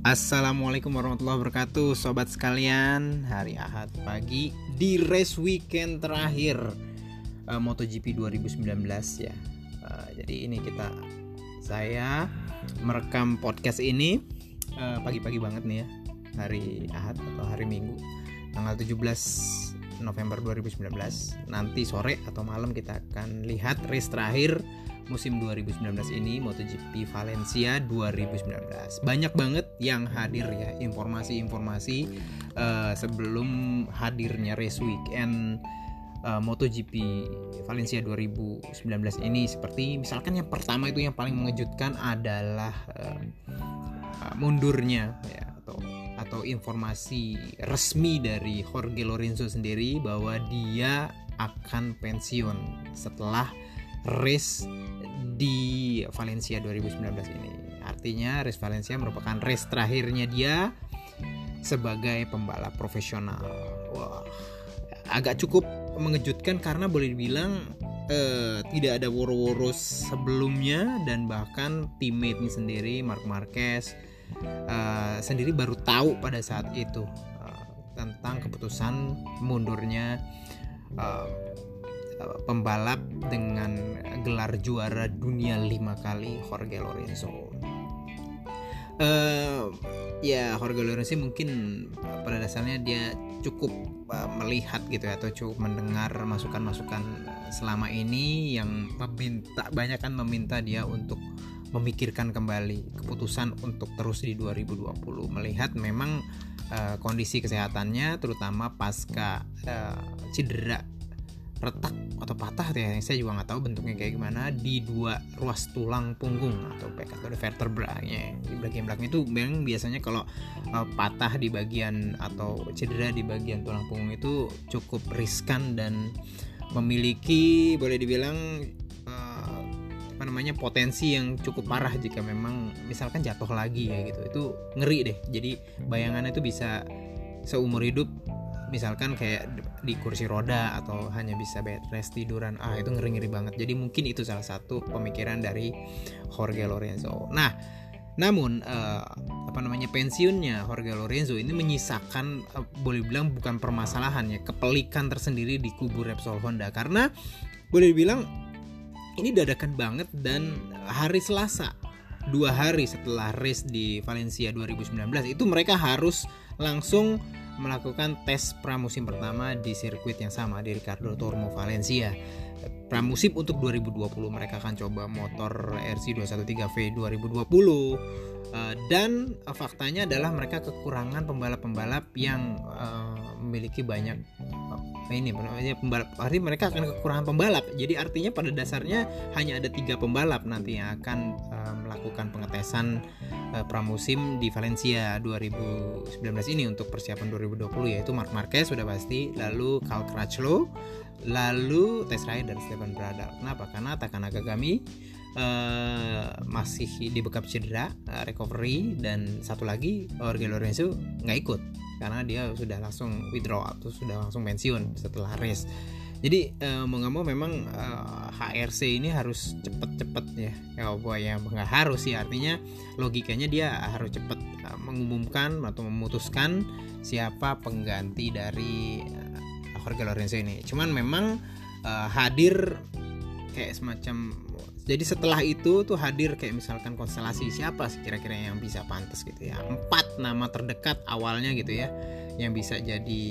Assalamualaikum warahmatullahi wabarakatuh Sobat sekalian. Hari Ahad pagi Di race weekend terakhir uh, MotoGP 2019 ya. Uh, Jadi ini kita Saya merekam podcast ini uh, Pagi-pagi banget nih ya. Hari Ahad atau hari Minggu Tanggal 17 November 2019 Nanti sore atau malam kita akan lihat race terakhir musim 2019 ini MotoGP Valencia 2019. Banyak banget yang hadir ya informasi-informasi uh, sebelum hadirnya race weekend uh, MotoGP Valencia 2019 ini seperti misalkan yang pertama itu yang paling mengejutkan adalah uh, mundurnya ya atau atau informasi resmi dari Jorge Lorenzo sendiri bahwa dia akan pensiun setelah race di Valencia 2019 ini. Artinya race Valencia merupakan race terakhirnya dia sebagai pembalap profesional. Wah, agak cukup mengejutkan karena boleh dibilang eh, tidak ada woro-woro sebelumnya dan bahkan teammate sendiri Mark Marquez eh, sendiri baru tahu pada saat itu eh, tentang keputusan mundurnya eh, pembalap dengan gelar juara dunia lima kali Jorge Lorenzo. Uh, ya Jorge Lorenzo mungkin pada dasarnya dia cukup uh, melihat gitu ya atau cukup mendengar masukan-masukan selama ini yang meminta banyak kan meminta dia untuk memikirkan kembali keputusan untuk terus di 2020 melihat memang uh, kondisi kesehatannya terutama pasca uh, cedera retak atau patah ya saya juga nggak tahu bentuknya kayak gimana di dua ruas tulang punggung atau back atau vertebranya. Di bagian belakang itu memang biasanya kalau uh, patah di bagian atau cedera di bagian tulang punggung itu cukup riskan dan memiliki boleh dibilang uh, apa namanya potensi yang cukup parah jika memang misalkan jatuh lagi ya gitu. Itu ngeri deh. Jadi bayangannya itu bisa seumur hidup misalkan kayak di kursi roda atau hanya bisa bed rest tiduran ah itu ngeri ngeri banget. Jadi mungkin itu salah satu pemikiran dari Jorge Lorenzo. Nah namun uh, apa namanya pensiunnya Jorge Lorenzo ini menyisakan uh, boleh bilang bukan permasalahan ya kepelikan tersendiri di kubu Repsol Honda. Karena boleh dibilang ini dadakan banget dan hari Selasa dua hari setelah race di Valencia 2019 itu mereka harus langsung melakukan tes pramusim pertama di sirkuit yang sama di Ricardo Tormo Valencia. Pramusim untuk 2020 mereka akan coba motor RC213V 2020 dan faktanya adalah mereka kekurangan pembalap-pembalap yang uh, memiliki banyak ini namanya pembalap arti mereka akan kekurangan pembalap. Jadi artinya pada dasarnya hanya ada tiga pembalap nanti yang akan uh, melakukan pengetesan uh, pramusim di Valencia 2019 ini untuk persiapan 2020 yaitu Mark Marquez sudah pasti lalu Cal Crutchlow lalu Tess Rider dan Stefan Bradal kenapa? Karena Takanaga Gami uh, masih di bekap cedera uh, recovery dan satu lagi Jorge Lorenzo nggak ikut karena dia sudah langsung withdraw atau sudah langsung pensiun setelah race jadi uh, mau nggak mau memang uh, HRC ini harus cepet-cepet ya. Boy ya nggak harus sih artinya logikanya dia harus cepet uh, mengumumkan atau memutuskan siapa pengganti dari uh, Jorge Lorenzo ini. Cuman memang uh, hadir kayak semacam jadi setelah itu tuh hadir kayak misalkan konstelasi siapa sih kira-kira yang bisa pantas gitu ya empat nama terdekat awalnya gitu ya yang bisa jadi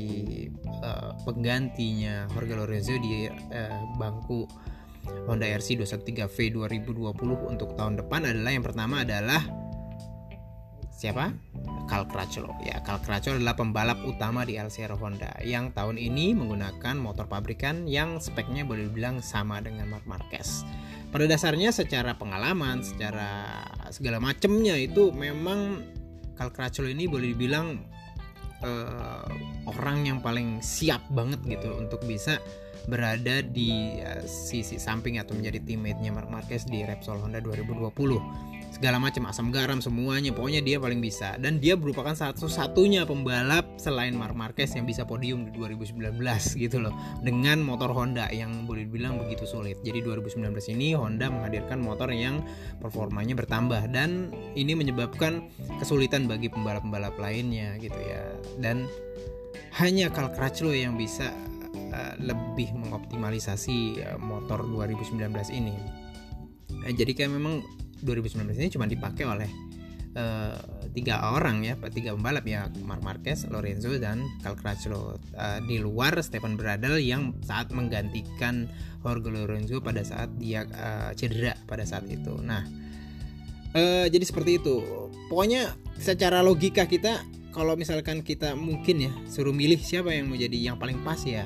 uh, penggantinya Jorge Lorenzo di uh, bangku Honda RC 213V 2020 untuk tahun depan adalah yang pertama adalah siapa? Cal Crutchlow. Ya, Cal Crutchlow adalah pembalap utama di LCR Honda yang tahun ini menggunakan motor pabrikan yang speknya boleh dibilang sama dengan Marc Marquez pada dasarnya secara pengalaman secara segala macamnya itu memang Cal Crutchlow ini boleh dibilang uh, orang yang paling siap banget gitu untuk bisa berada di uh, sisi samping atau menjadi teammate-nya Mark Marquez di Repsol Honda 2020 segala macam asam garam semuanya pokoknya dia paling bisa. Dan dia merupakan satu-satunya pembalap selain Mark Marquez yang bisa podium di 2019 gitu loh. Dengan motor Honda yang boleh dibilang begitu sulit. Jadi 2019 ini Honda menghadirkan motor yang performanya bertambah. Dan ini menyebabkan kesulitan bagi pembalap-pembalap lainnya gitu ya. Dan hanya Carl Crutchlow yang bisa uh, lebih mengoptimalisasi uh, motor 2019 ini. Uh, jadi kayak memang 2019 ini cuma dipakai oleh uh, tiga orang ya, tiga pembalap ya, Mark Marquez, Lorenzo dan Cal Crutchlow. Uh, di luar Stephen Bradl yang saat menggantikan Jorge Lorenzo pada saat dia uh, cedera pada saat itu. Nah, uh, jadi seperti itu. Pokoknya secara logika kita kalau misalkan kita mungkin ya suruh milih siapa yang mau jadi yang paling pas ya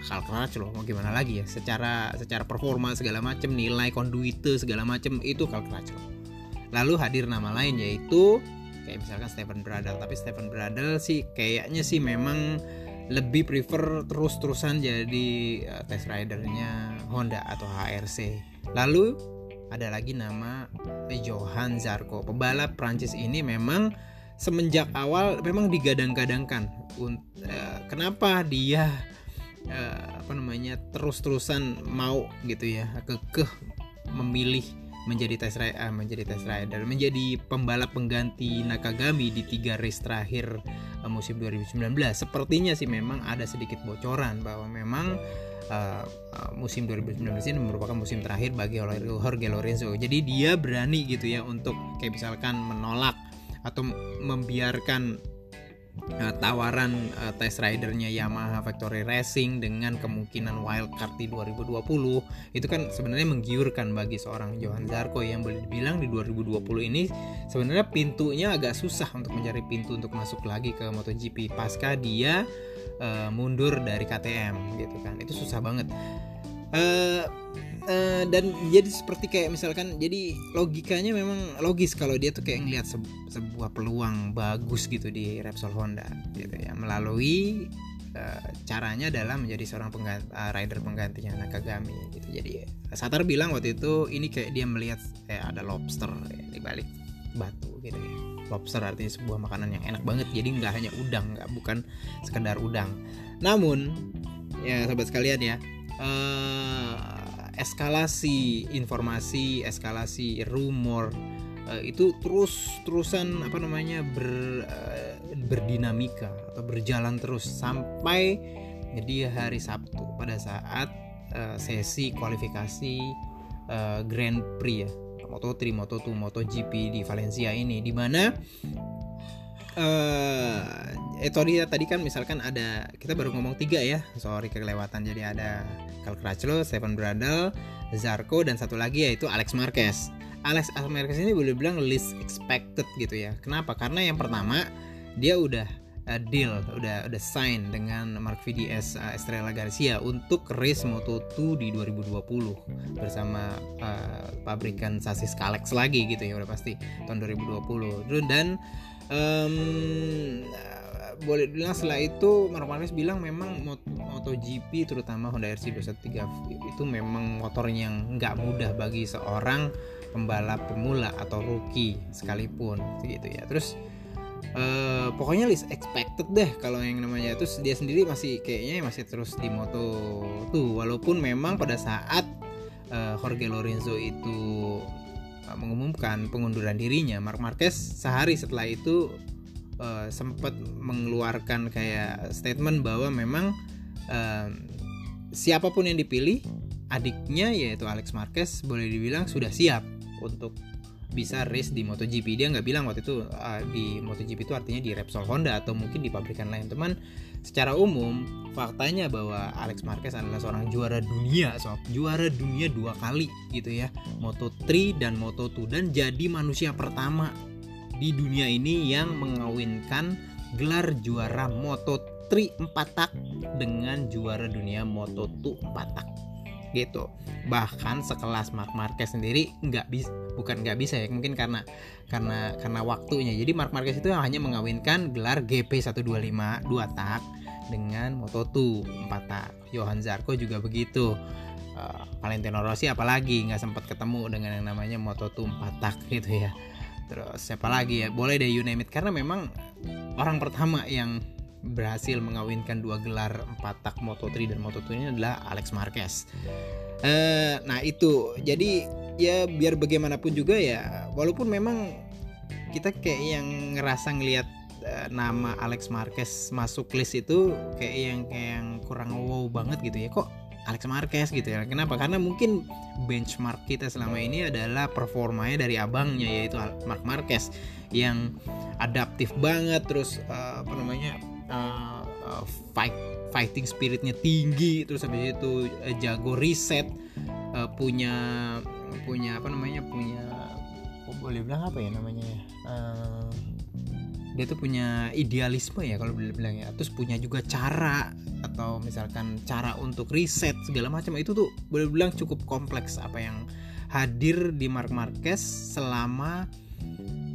Cal Crutchlow mau gimana lagi ya? Secara secara performa segala macam nilai konduite segala macam itu Crutchlow lalu hadir nama lain yaitu kayak misalkan Stephen Bradl tapi Stephen Bradl sih kayaknya sih memang lebih prefer terus-terusan jadi uh, test ridernya Honda atau HRC lalu ada lagi nama Johan Zarco. Pembalap Prancis ini memang semenjak awal memang digadang-gadangkan. Uh, kenapa dia uh, apa namanya terus-terusan mau gitu ya kekeh memilih menjadi test rider, uh, menjadi test rider, menjadi pembalap pengganti Nakagami di tiga race terakhir uh, musim 2019. Sepertinya sih memang ada sedikit bocoran bahwa memang uh, musim 2019 ini merupakan musim terakhir bagi Jorge Lorenzo. Jadi dia berani gitu ya untuk kayak misalkan menolak atau membiarkan uh, tawaran uh, test ridernya Yamaha Factory Racing dengan kemungkinan wildcard di 2020 itu kan sebenarnya menggiurkan bagi seorang Johan Zarco. Yang boleh dibilang di 2020 ini sebenarnya pintunya agak susah untuk mencari pintu untuk masuk lagi ke MotoGP pasca dia uh, mundur dari KTM gitu kan. Itu susah banget uh, uh, dan jadi seperti kayak misalkan jadi logikanya memang logis kalau dia tuh kayak ngelihat se sebuah peluang bagus gitu di Repsol Honda gitu ya. Melalui uh, caranya adalah menjadi seorang pengganti, uh, rider penggantinya Nakagami gitu. Jadi Satar bilang waktu itu ini kayak dia melihat kayak ada lobster ya, di balik batu gitu ya. Lobster artinya sebuah makanan yang enak banget jadi nggak hanya udang nggak bukan sekedar udang. Namun ya sahabat sekalian ya uh, eskalasi informasi, eskalasi rumor uh, itu terus terusan apa namanya ber uh, berdinamika atau berjalan terus sampai di hari Sabtu pada saat uh, sesi kualifikasi uh, Grand Prix ya. Moto3, Moto2, MotoGP di Valencia ini di mana uh, eh tadi tadi kan misalkan ada kita baru ngomong tiga ya sorry kelewatan jadi ada Cal Crutchlow, Stephen Bradl, Zarco dan satu lagi yaitu Alex Marquez. Alex Marquez ini boleh bilang least expected gitu ya. Kenapa? Karena yang pertama dia udah uh, deal, udah udah sign dengan Mark VDS uh, Estrella Garcia untuk race Moto2 di 2020 bersama uh, pabrikan sasis Kalex lagi gitu ya udah pasti tahun 2020. Dan um, boleh bilang setelah itu Mark Marquez bilang memang MotoGP terutama Honda RC213 itu memang motor yang nggak mudah bagi seorang pembalap pemula atau rookie sekalipun gitu ya. Terus uh, pokoknya list expected deh kalau yang namanya. Terus dia sendiri masih kayaknya masih terus di moto tuh walaupun memang pada saat uh, Jorge Lorenzo itu mengumumkan pengunduran dirinya. Mark Marquez sehari setelah itu uh, sempat mengeluarkan kayak statement bahwa memang uh, siapa pun yang dipilih adiknya yaitu Alex Marquez boleh dibilang sudah siap untuk bisa race di MotoGP. Dia nggak bilang waktu itu uh, di MotoGP itu artinya di Repsol Honda atau mungkin di pabrikan lain. Teman secara umum faktanya bahwa Alex Marquez adalah seorang juara dunia so juara dunia dua kali gitu ya. Moto3 dan Moto2 dan jadi manusia pertama di dunia ini yang mengawinkan gelar juara Moto3 4 tak dengan juara dunia Moto2 4 tak gitu. Bahkan sekelas Mark Marquez sendiri nggak bisa bukan nggak bisa ya mungkin karena karena karena waktunya. Jadi Mark Marquez itu hanya mengawinkan gelar GP 125 2 tak dengan Moto2 4 tak. Johan Zarco juga begitu. Uh, Valentino Rossi apalagi nggak sempat ketemu dengan yang namanya Moto2 4 tak gitu ya. Terus siapa lagi ya? Boleh deh you name it. Karena memang orang pertama yang berhasil mengawinkan dua gelar empat tak Moto3 dan Moto2 ini adalah Alex Marquez. Uh, nah itu jadi ya biar bagaimanapun juga ya walaupun memang kita kayak yang ngerasa ngelihat uh, nama Alex Marquez masuk list itu kayak yang kayak yang kurang wow banget gitu ya kok Alex Marquez gitu ya kenapa karena mungkin benchmark kita selama ini adalah performanya dari abangnya yaitu Mark Marquez yang adaptif banget terus uh, apa namanya uh, uh, fight fighting spiritnya tinggi terus habis itu uh, jago riset uh, punya punya apa namanya punya kok boleh bilang apa ya namanya uh, dia tuh punya idealisme ya kalau boleh bilang ya. Terus punya juga cara atau misalkan cara untuk riset segala macam. Itu tuh boleh bilang cukup kompleks apa yang hadir di Mark Marquez selama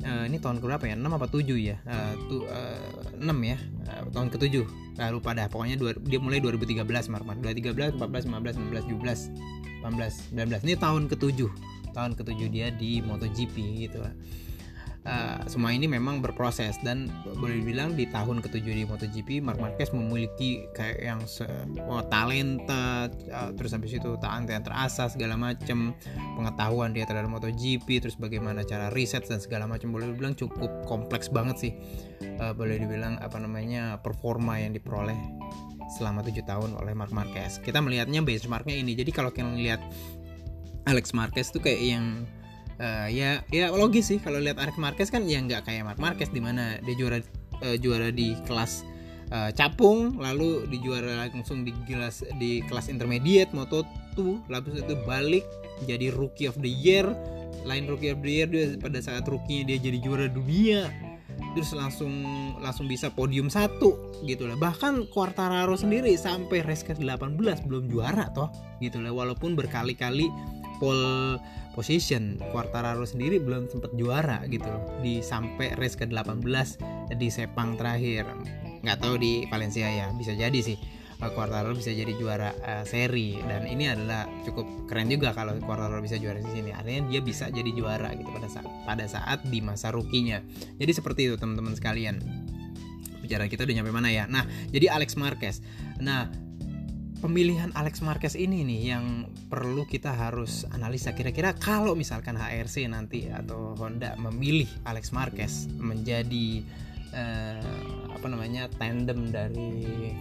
uh, ini tahun berapa ya? 6 apa 7 ya? Uh, tu, uh, 6 ya? Uh, tahun ke-7 uh, lupa dah. Pokoknya dua, dia mulai 2013 Mark Marquez 2013 14 15 16 17 18 19 ini tahun ke-7 tahun ke-7 dia di MotoGP gitu. lah uh, semua ini memang berproses dan boleh dibilang di tahun ketujuh di MotoGP Mark Marquez memiliki kayak yang se oh, talenta uh, terus habis itu talenta yang terasa segala macam pengetahuan dia terhadap MotoGP terus bagaimana cara riset dan segala macam boleh dibilang cukup kompleks banget sih. Uh, boleh dibilang apa namanya performa yang diperoleh selama tujuh tahun oleh Mark Marquez. Kita melihatnya benchmarknya ini. Jadi kalau kita melihat Alex Marquez tuh kayak yang uh, ya ya logis sih. Kalau lihat Alex Marquez kan ya nggak kayak Mark Marquez di mana dia juara uh, juara di kelas uh, capung lalu di juara langsung di kelas di kelas intermediate Moto2 lalu itu balik jadi rookie of the year. Lain rookie of the year dia pada saat rookie dia jadi juara dunia. Terus langsung langsung bisa podium satu gitu lah. Bahkan Quartararo sendiri sampai race ke 18 belum juara toh gitu lah. Walaupun berkali-kali pole position. Quartararo sendiri belum sempat juara gitu loh. Di sampai race ke 18 di Sepang terakhir. Nggak tahu di Valencia ya bisa jadi sih. Eh, Quartararo bisa jadi juara uh, seri. Dan ini adalah cukup keren juga kalau Quartararo bisa juara di sini. Artinya dia bisa jadi juara gitu pada saat pada saat di masa rukinya jadi seperti itu teman-teman sekalian. Bicara kita udah nyampe mana ya? Nah jadi Alex Marquez. Nah pemilihan Alex Marquez ini nih yang perlu kita harus analisa. Kira-kira kalau misalkan HRC nanti atau Honda memilih Alex Marquez menjadi uh, apa namanya tandem dari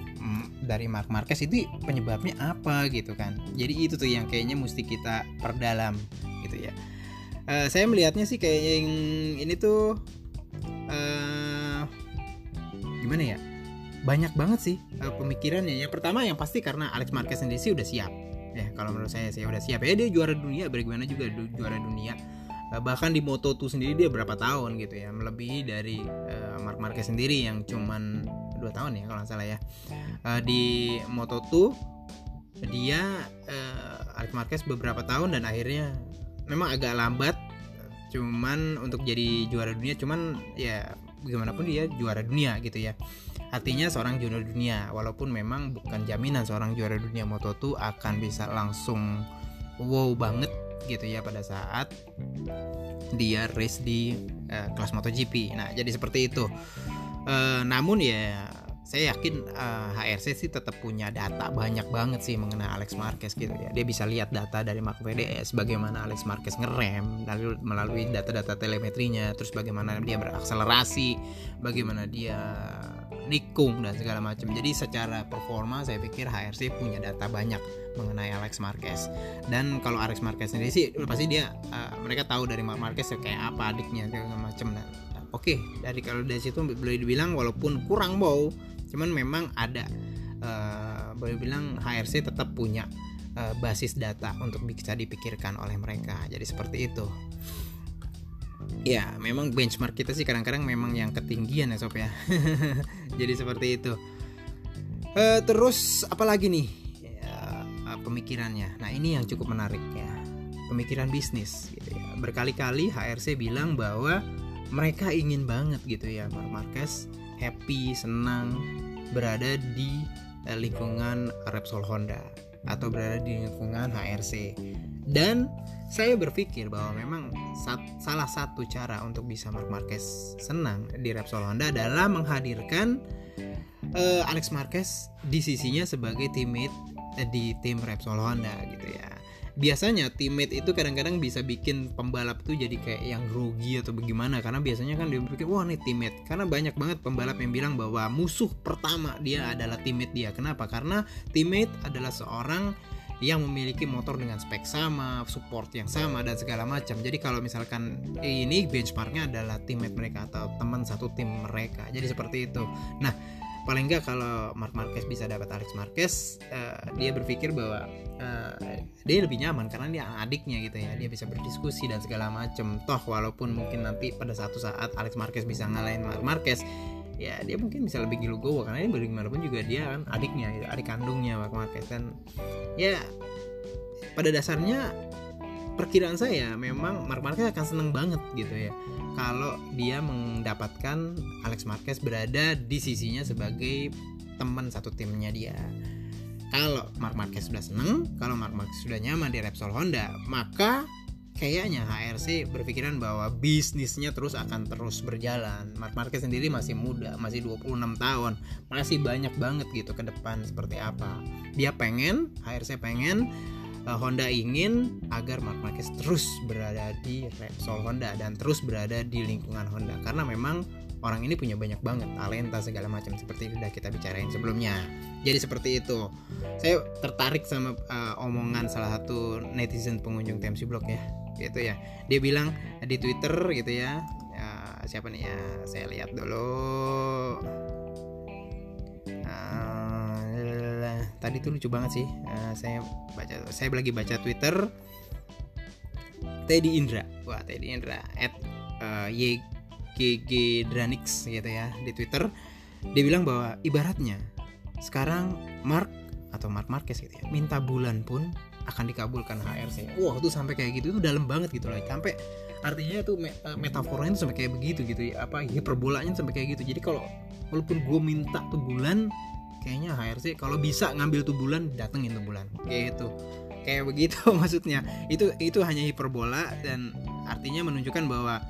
dari Mark Marquez itu penyebabnya apa gitu kan? Jadi itu tuh yang kayaknya mesti kita perdalam gitu ya. Uh, saya melihatnya sih kayak yang ini tuh uh, gimana ya banyak banget sih uh, pemikirannya. Yang pertama yang pasti karena Alex Marquez sendiri sih udah siap. Ya, kalau menurut saya sih udah siap. Ya dia juara dunia, bagaimana juga juara dunia. Uh, bahkan di Moto2 sendiri dia berapa tahun gitu ya, melebihi dari uh, Mark Marquez sendiri yang cuman dua tahun ya kalau nggak salah ya. Uh, di Moto2 dia uh, Alex Marquez beberapa tahun dan akhirnya memang agak lambat cuman untuk jadi juara dunia cuman ya bagaimanapun dia juara dunia gitu ya artinya seorang juara dunia walaupun memang bukan jaminan seorang juara dunia Moto2 akan bisa langsung wow banget gitu ya pada saat dia race di uh, kelas MotoGP nah jadi seperti itu. Uh, namun ya saya yakin uh, eh, HRC sih tetap punya data banyak banget sih mengenai Alex Marquez gitu ya. Dia bisa lihat data dari Mark VDS, bagaimana Alex Marquez ngerem, lalu melalui data-data telemetrinya, terus bagaimana dia berakselerasi, bagaimana dia nikung dan segala macam. Jadi secara performa saya pikir HRC punya data banyak mengenai Alex Marquez. Dan kalau Alex Marquez sendiri sih pasti dia uh, mereka tahu dari Mark Marquez kayak apa adiknya segala macam dan oke okay, dari kalau dari situ boleh dibilang walaupun kurang bau cuman memang ada uh, boleh bilang HRC tetap punya uh, basis data untuk bisa dipikirkan oleh mereka. Jadi seperti itu. Ya memang benchmark kita sih kadang-kadang memang yang ketinggian ya sob ya. Jadi seperti itu. Uh, terus apalagi nih? Ya, pemikirannya. Nah ini yang cukup menarik ya. Pemikiran bisnis gitu ya. Berkali-kali HRC bilang bahwa mereka ingin banget gitu ya Mark Marquez happy senang berada di eh, lingkungan Repsol Honda atau berada di lingkungan HRC. Dan saya berpikir bahwa memang sat, salah satu cara untuk bisa Mark Marquez senang di Repsol Honda adalah menghadirkan uh, Alex Marquez di sisinya sebagai teammate uh, di tim Repsol Honda gitu ya. Biasanya teammate itu kadang-kadang bisa bikin pembalap tuh jadi kayak yang rugi atau bagaimana karena biasanya kan dia berpikir wah nih teammate karena banyak banget pembalap yang bilang bahwa musuh pertama dia adalah teammate dia. Kenapa? Karena teammate adalah seorang yang memiliki motor dengan spek sama, support yang sama dan segala macam. Jadi kalau misalkan ini benchmarknya adalah teammate mereka atau teman satu tim mereka. Jadi seperti itu. Nah, paling nggak kalau Mark Marquez bisa dapat Alex Marquez, uh, dia berpikir bahwa uh, dia lebih nyaman karena dia adiknya gitu ya. Dia bisa berdiskusi dan segala macam. Toh walaupun mungkin nanti pada satu saat Alex Marquez bisa ngalahin Mark Marquez, ya dia mungkin bisa lebih gilu karena dia bagaimanapun juga dia kan adiknya adik kandungnya Mark Marquez dan ya pada dasarnya perkiraan saya memang Mark Marquez akan seneng banget gitu ya kalau dia mendapatkan Alex Marquez berada di sisinya sebagai teman satu timnya dia kalau Mark Marquez sudah seneng kalau Mark Marquez sudah nyaman di Repsol Honda maka kayaknya HRC berpikiran bahwa bisnisnya terus akan terus berjalan. Mark Marquez sendiri masih muda, masih 26 tahun, masih banyak banget gitu ke depan seperti apa. Dia pengen, HRC pengen uh, Honda ingin agar Mark Marquez terus berada di Repsol Honda dan terus berada di lingkungan Honda. Karena memang orang ini punya banyak banget talenta segala macam seperti sudah kita bicarain sebelumnya. Jadi seperti itu. Saya tertarik sama uh, omongan salah satu netizen pengunjung TMC Blog ya. Gitu ya. Dia bilang di Twitter gitu ya, ya siapa nih? Ya saya lihat dulu. Uh, tadi tuh lucu banget sih uh, saya baca saya lagi baca Twitter. Teddy Indra. Wah Teddy Indra at uh, YGG Dranix gitu ya di Twitter. Dia bilang bahwa ibaratnya sekarang Mark atau Mark Marquez gitu ya minta bulan pun akan dikabulkan HRC wah itu sampai kayak gitu itu dalam banget gitu loh. Sampai artinya itu eh, metaforanya sampai kayak begitu gitu ya. Apa hiperbolanya sampai kayak gitu. Jadi kalau walaupun gue minta tuh bulan kayaknya HRC kalau bisa ngambil tuh bulan datengin tuh bulan. Kayak itu kayak begitu maksudnya. Itu itu hanya hiperbola dan artinya menunjukkan bahwa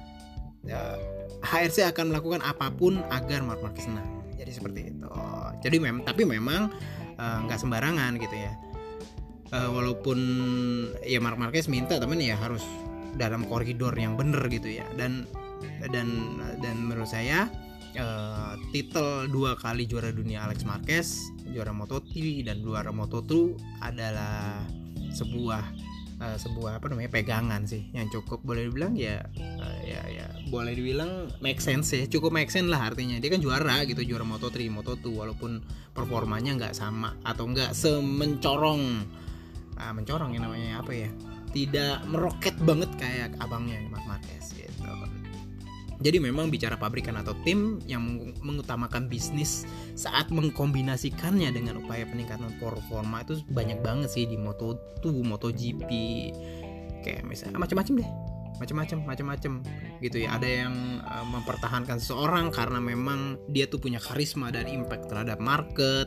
ya, HRC akan melakukan apa pun agar Mark Marquez senang. Jadi seperti itu. Jadi mem tapi memang eh, nggak uh, sembarangan gitu ya. Uh, walaupun ya Mark Marquez minta temen ya harus dalam koridor yang bener gitu ya. Dan dan dan menurut saya uh, titel dua kali juara dunia Alex Marquez juara Moto3 dan juara Moto2 adalah sebuah uh, sebuah apa namanya pegangan sih. Yang cukup boleh dibilang ya uh, ya ya boleh dibilang make sense ya. Cukup make sense lah artinya. Dia kan juara gitu juara Moto3 Moto2 walaupun performanya nggak sama atau nggak semencorong. Uh, mencorong ya namanya apa ya? Tidak meroket banget kayak abangnya Mark Marquez gitu jadi memang bicara pabrikan atau tim yang mengutamakan bisnis saat mengkombinasikannya dengan upaya peningkatan performa itu banyak banget sih di Moto2, MotoGP kayak misalnya macam-macam deh. Macam-macam macam-macam gitu ya. Ada yang uh, mempertahankan seseorang karena memang dia tuh punya karisma dan impact terhadap market.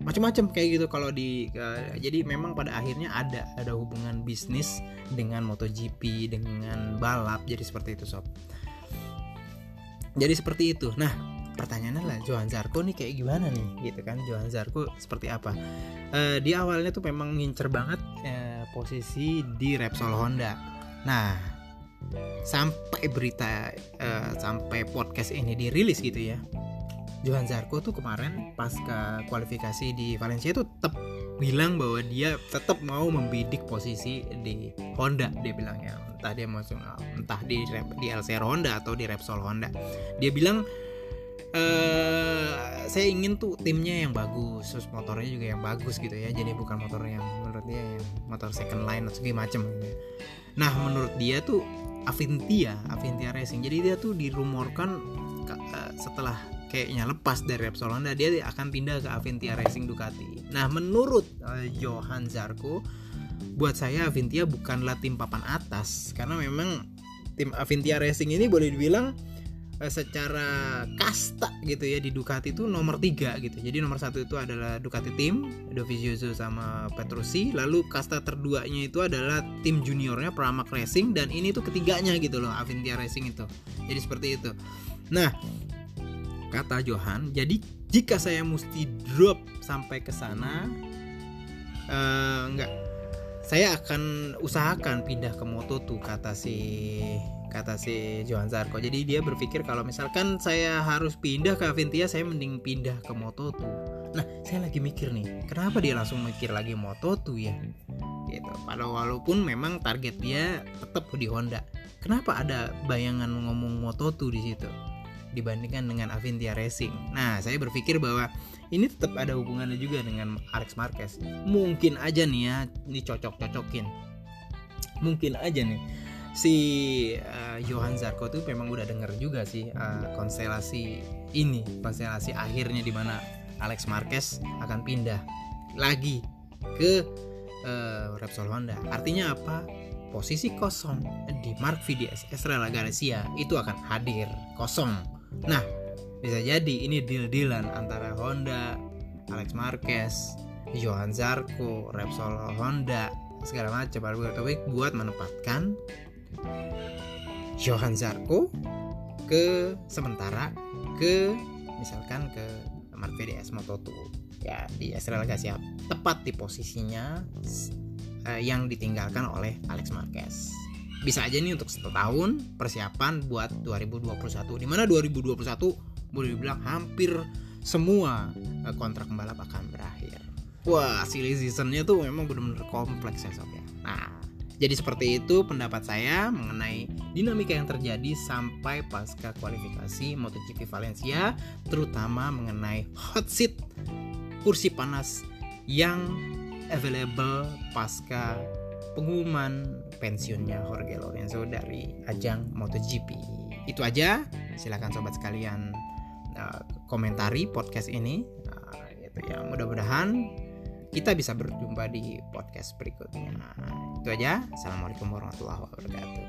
Macam-macam kayak gitu kalau di uh, jadi memang pada akhirnya ada ada hubungan bisnis dengan MotoGP dengan balap jadi seperti itu sob jadi seperti itu. Nah pertanyaannya lah Johan Zarco nih kayak gimana nih? Gitu kan Johan Zarco seperti apa? Uh, di awalnya tuh memang ngincer banget uh, posisi di Repsol Honda. Nah sampai berita uh, sampai podcast ini dirilis gitu ya Johan Zarco tuh kemarin pas ke kualifikasi di Valencia tuh tetap bilang bahwa dia tetap mau membidik posisi di Honda dia bilang ya entah dia mau entah di di LCR Honda atau di Repsol Honda dia bilang uh, saya ingin tuh timnya yang bagus terus motornya juga yang bagus gitu ya jadi bukan motor yang menurut dia yang motor second line atau segala macam gitu ya. nah menurut dia tuh Avintia, Avintia Racing. Jadi dia tuh dirumorkan uh, setelah kayaknya lepas dari Repsol Honda dia akan pindah ke Avintia Racing Ducati. Nah, menurut uh, Johan Zarco, buat saya Avintia bukanlah tim papan atas karena memang tim Avintia Racing ini boleh dibilang eh, secara kasta gitu ya di Ducati itu nomor tiga gitu. Jadi nomor satu itu adalah Ducati Team Dovizioso sama Petrucci. Lalu kasta terduanya itu adalah tim juniornya Pramac Racing dan ini tuh ketiganya gitu loh Avintia Racing itu. Jadi seperti itu. Nah kata Johan jadi jika saya mesti drop sampai ke sana uh, enggak saya akan usahakan pindah ke Moto tuh kata si kata si Johan Zarko. Jadi dia berpikir kalau misalkan saya harus pindah ke Avintia, saya mending pindah ke Moto2. Nah, saya lagi mikir nih, kenapa dia langsung mikir lagi Moto2 ya? Gitu. Padahal walaupun memang target dia tetap di Honda. Kenapa ada bayangan ngomong Moto2 di situ? Dibandingkan dengan Avintia Racing. Nah, saya berpikir bahwa ini tetap ada hubungannya juga dengan Alex Marquez. Mungkin aja nih ya, ini cocok-cocokin. Mungkin aja nih si uh, Johan Zarco tuh memang udah denger juga sih uh, konstelasi ini konstelasi akhirnya di mana Alex Marquez akan pindah lagi ke uh, Repsol Honda artinya apa posisi kosong di Mark VDS Estrella Galicia itu akan hadir kosong nah bisa jadi ini deal-dealan antara Honda Alex Marquez Johan Zarco Repsol Honda segala macam. Buat menempatkan Johan Zarco ke sementara ke misalkan ke Mercedes Moto2 ya di Estrella Galicia tepat di posisinya uh, yang ditinggalkan oleh Alex Marquez bisa aja nih untuk satu tahun persiapan buat 2021 di mana 2021 boleh dibilang hampir semua uh, kontrak pembalap akan berakhir. Wah silly seasonnya tuh memang benar-benar kompleks ya sob ya. Nah jadi seperti itu pendapat saya mengenai dinamika yang terjadi sampai pasca kualifikasi MotoGP Valencia, terutama mengenai hot seat kursi panas yang available pasca pengumuman pensiunnya Jorge Lorenzo dari ajang MotoGP. Itu aja. Silakan sobat sekalian uh, komentari podcast ini. Uh, gitu ya. Mudah-mudahan kita bisa berjumpa di podcast berikutnya. Itu aja. Assalamualaikum warahmatullahi wabarakatuh.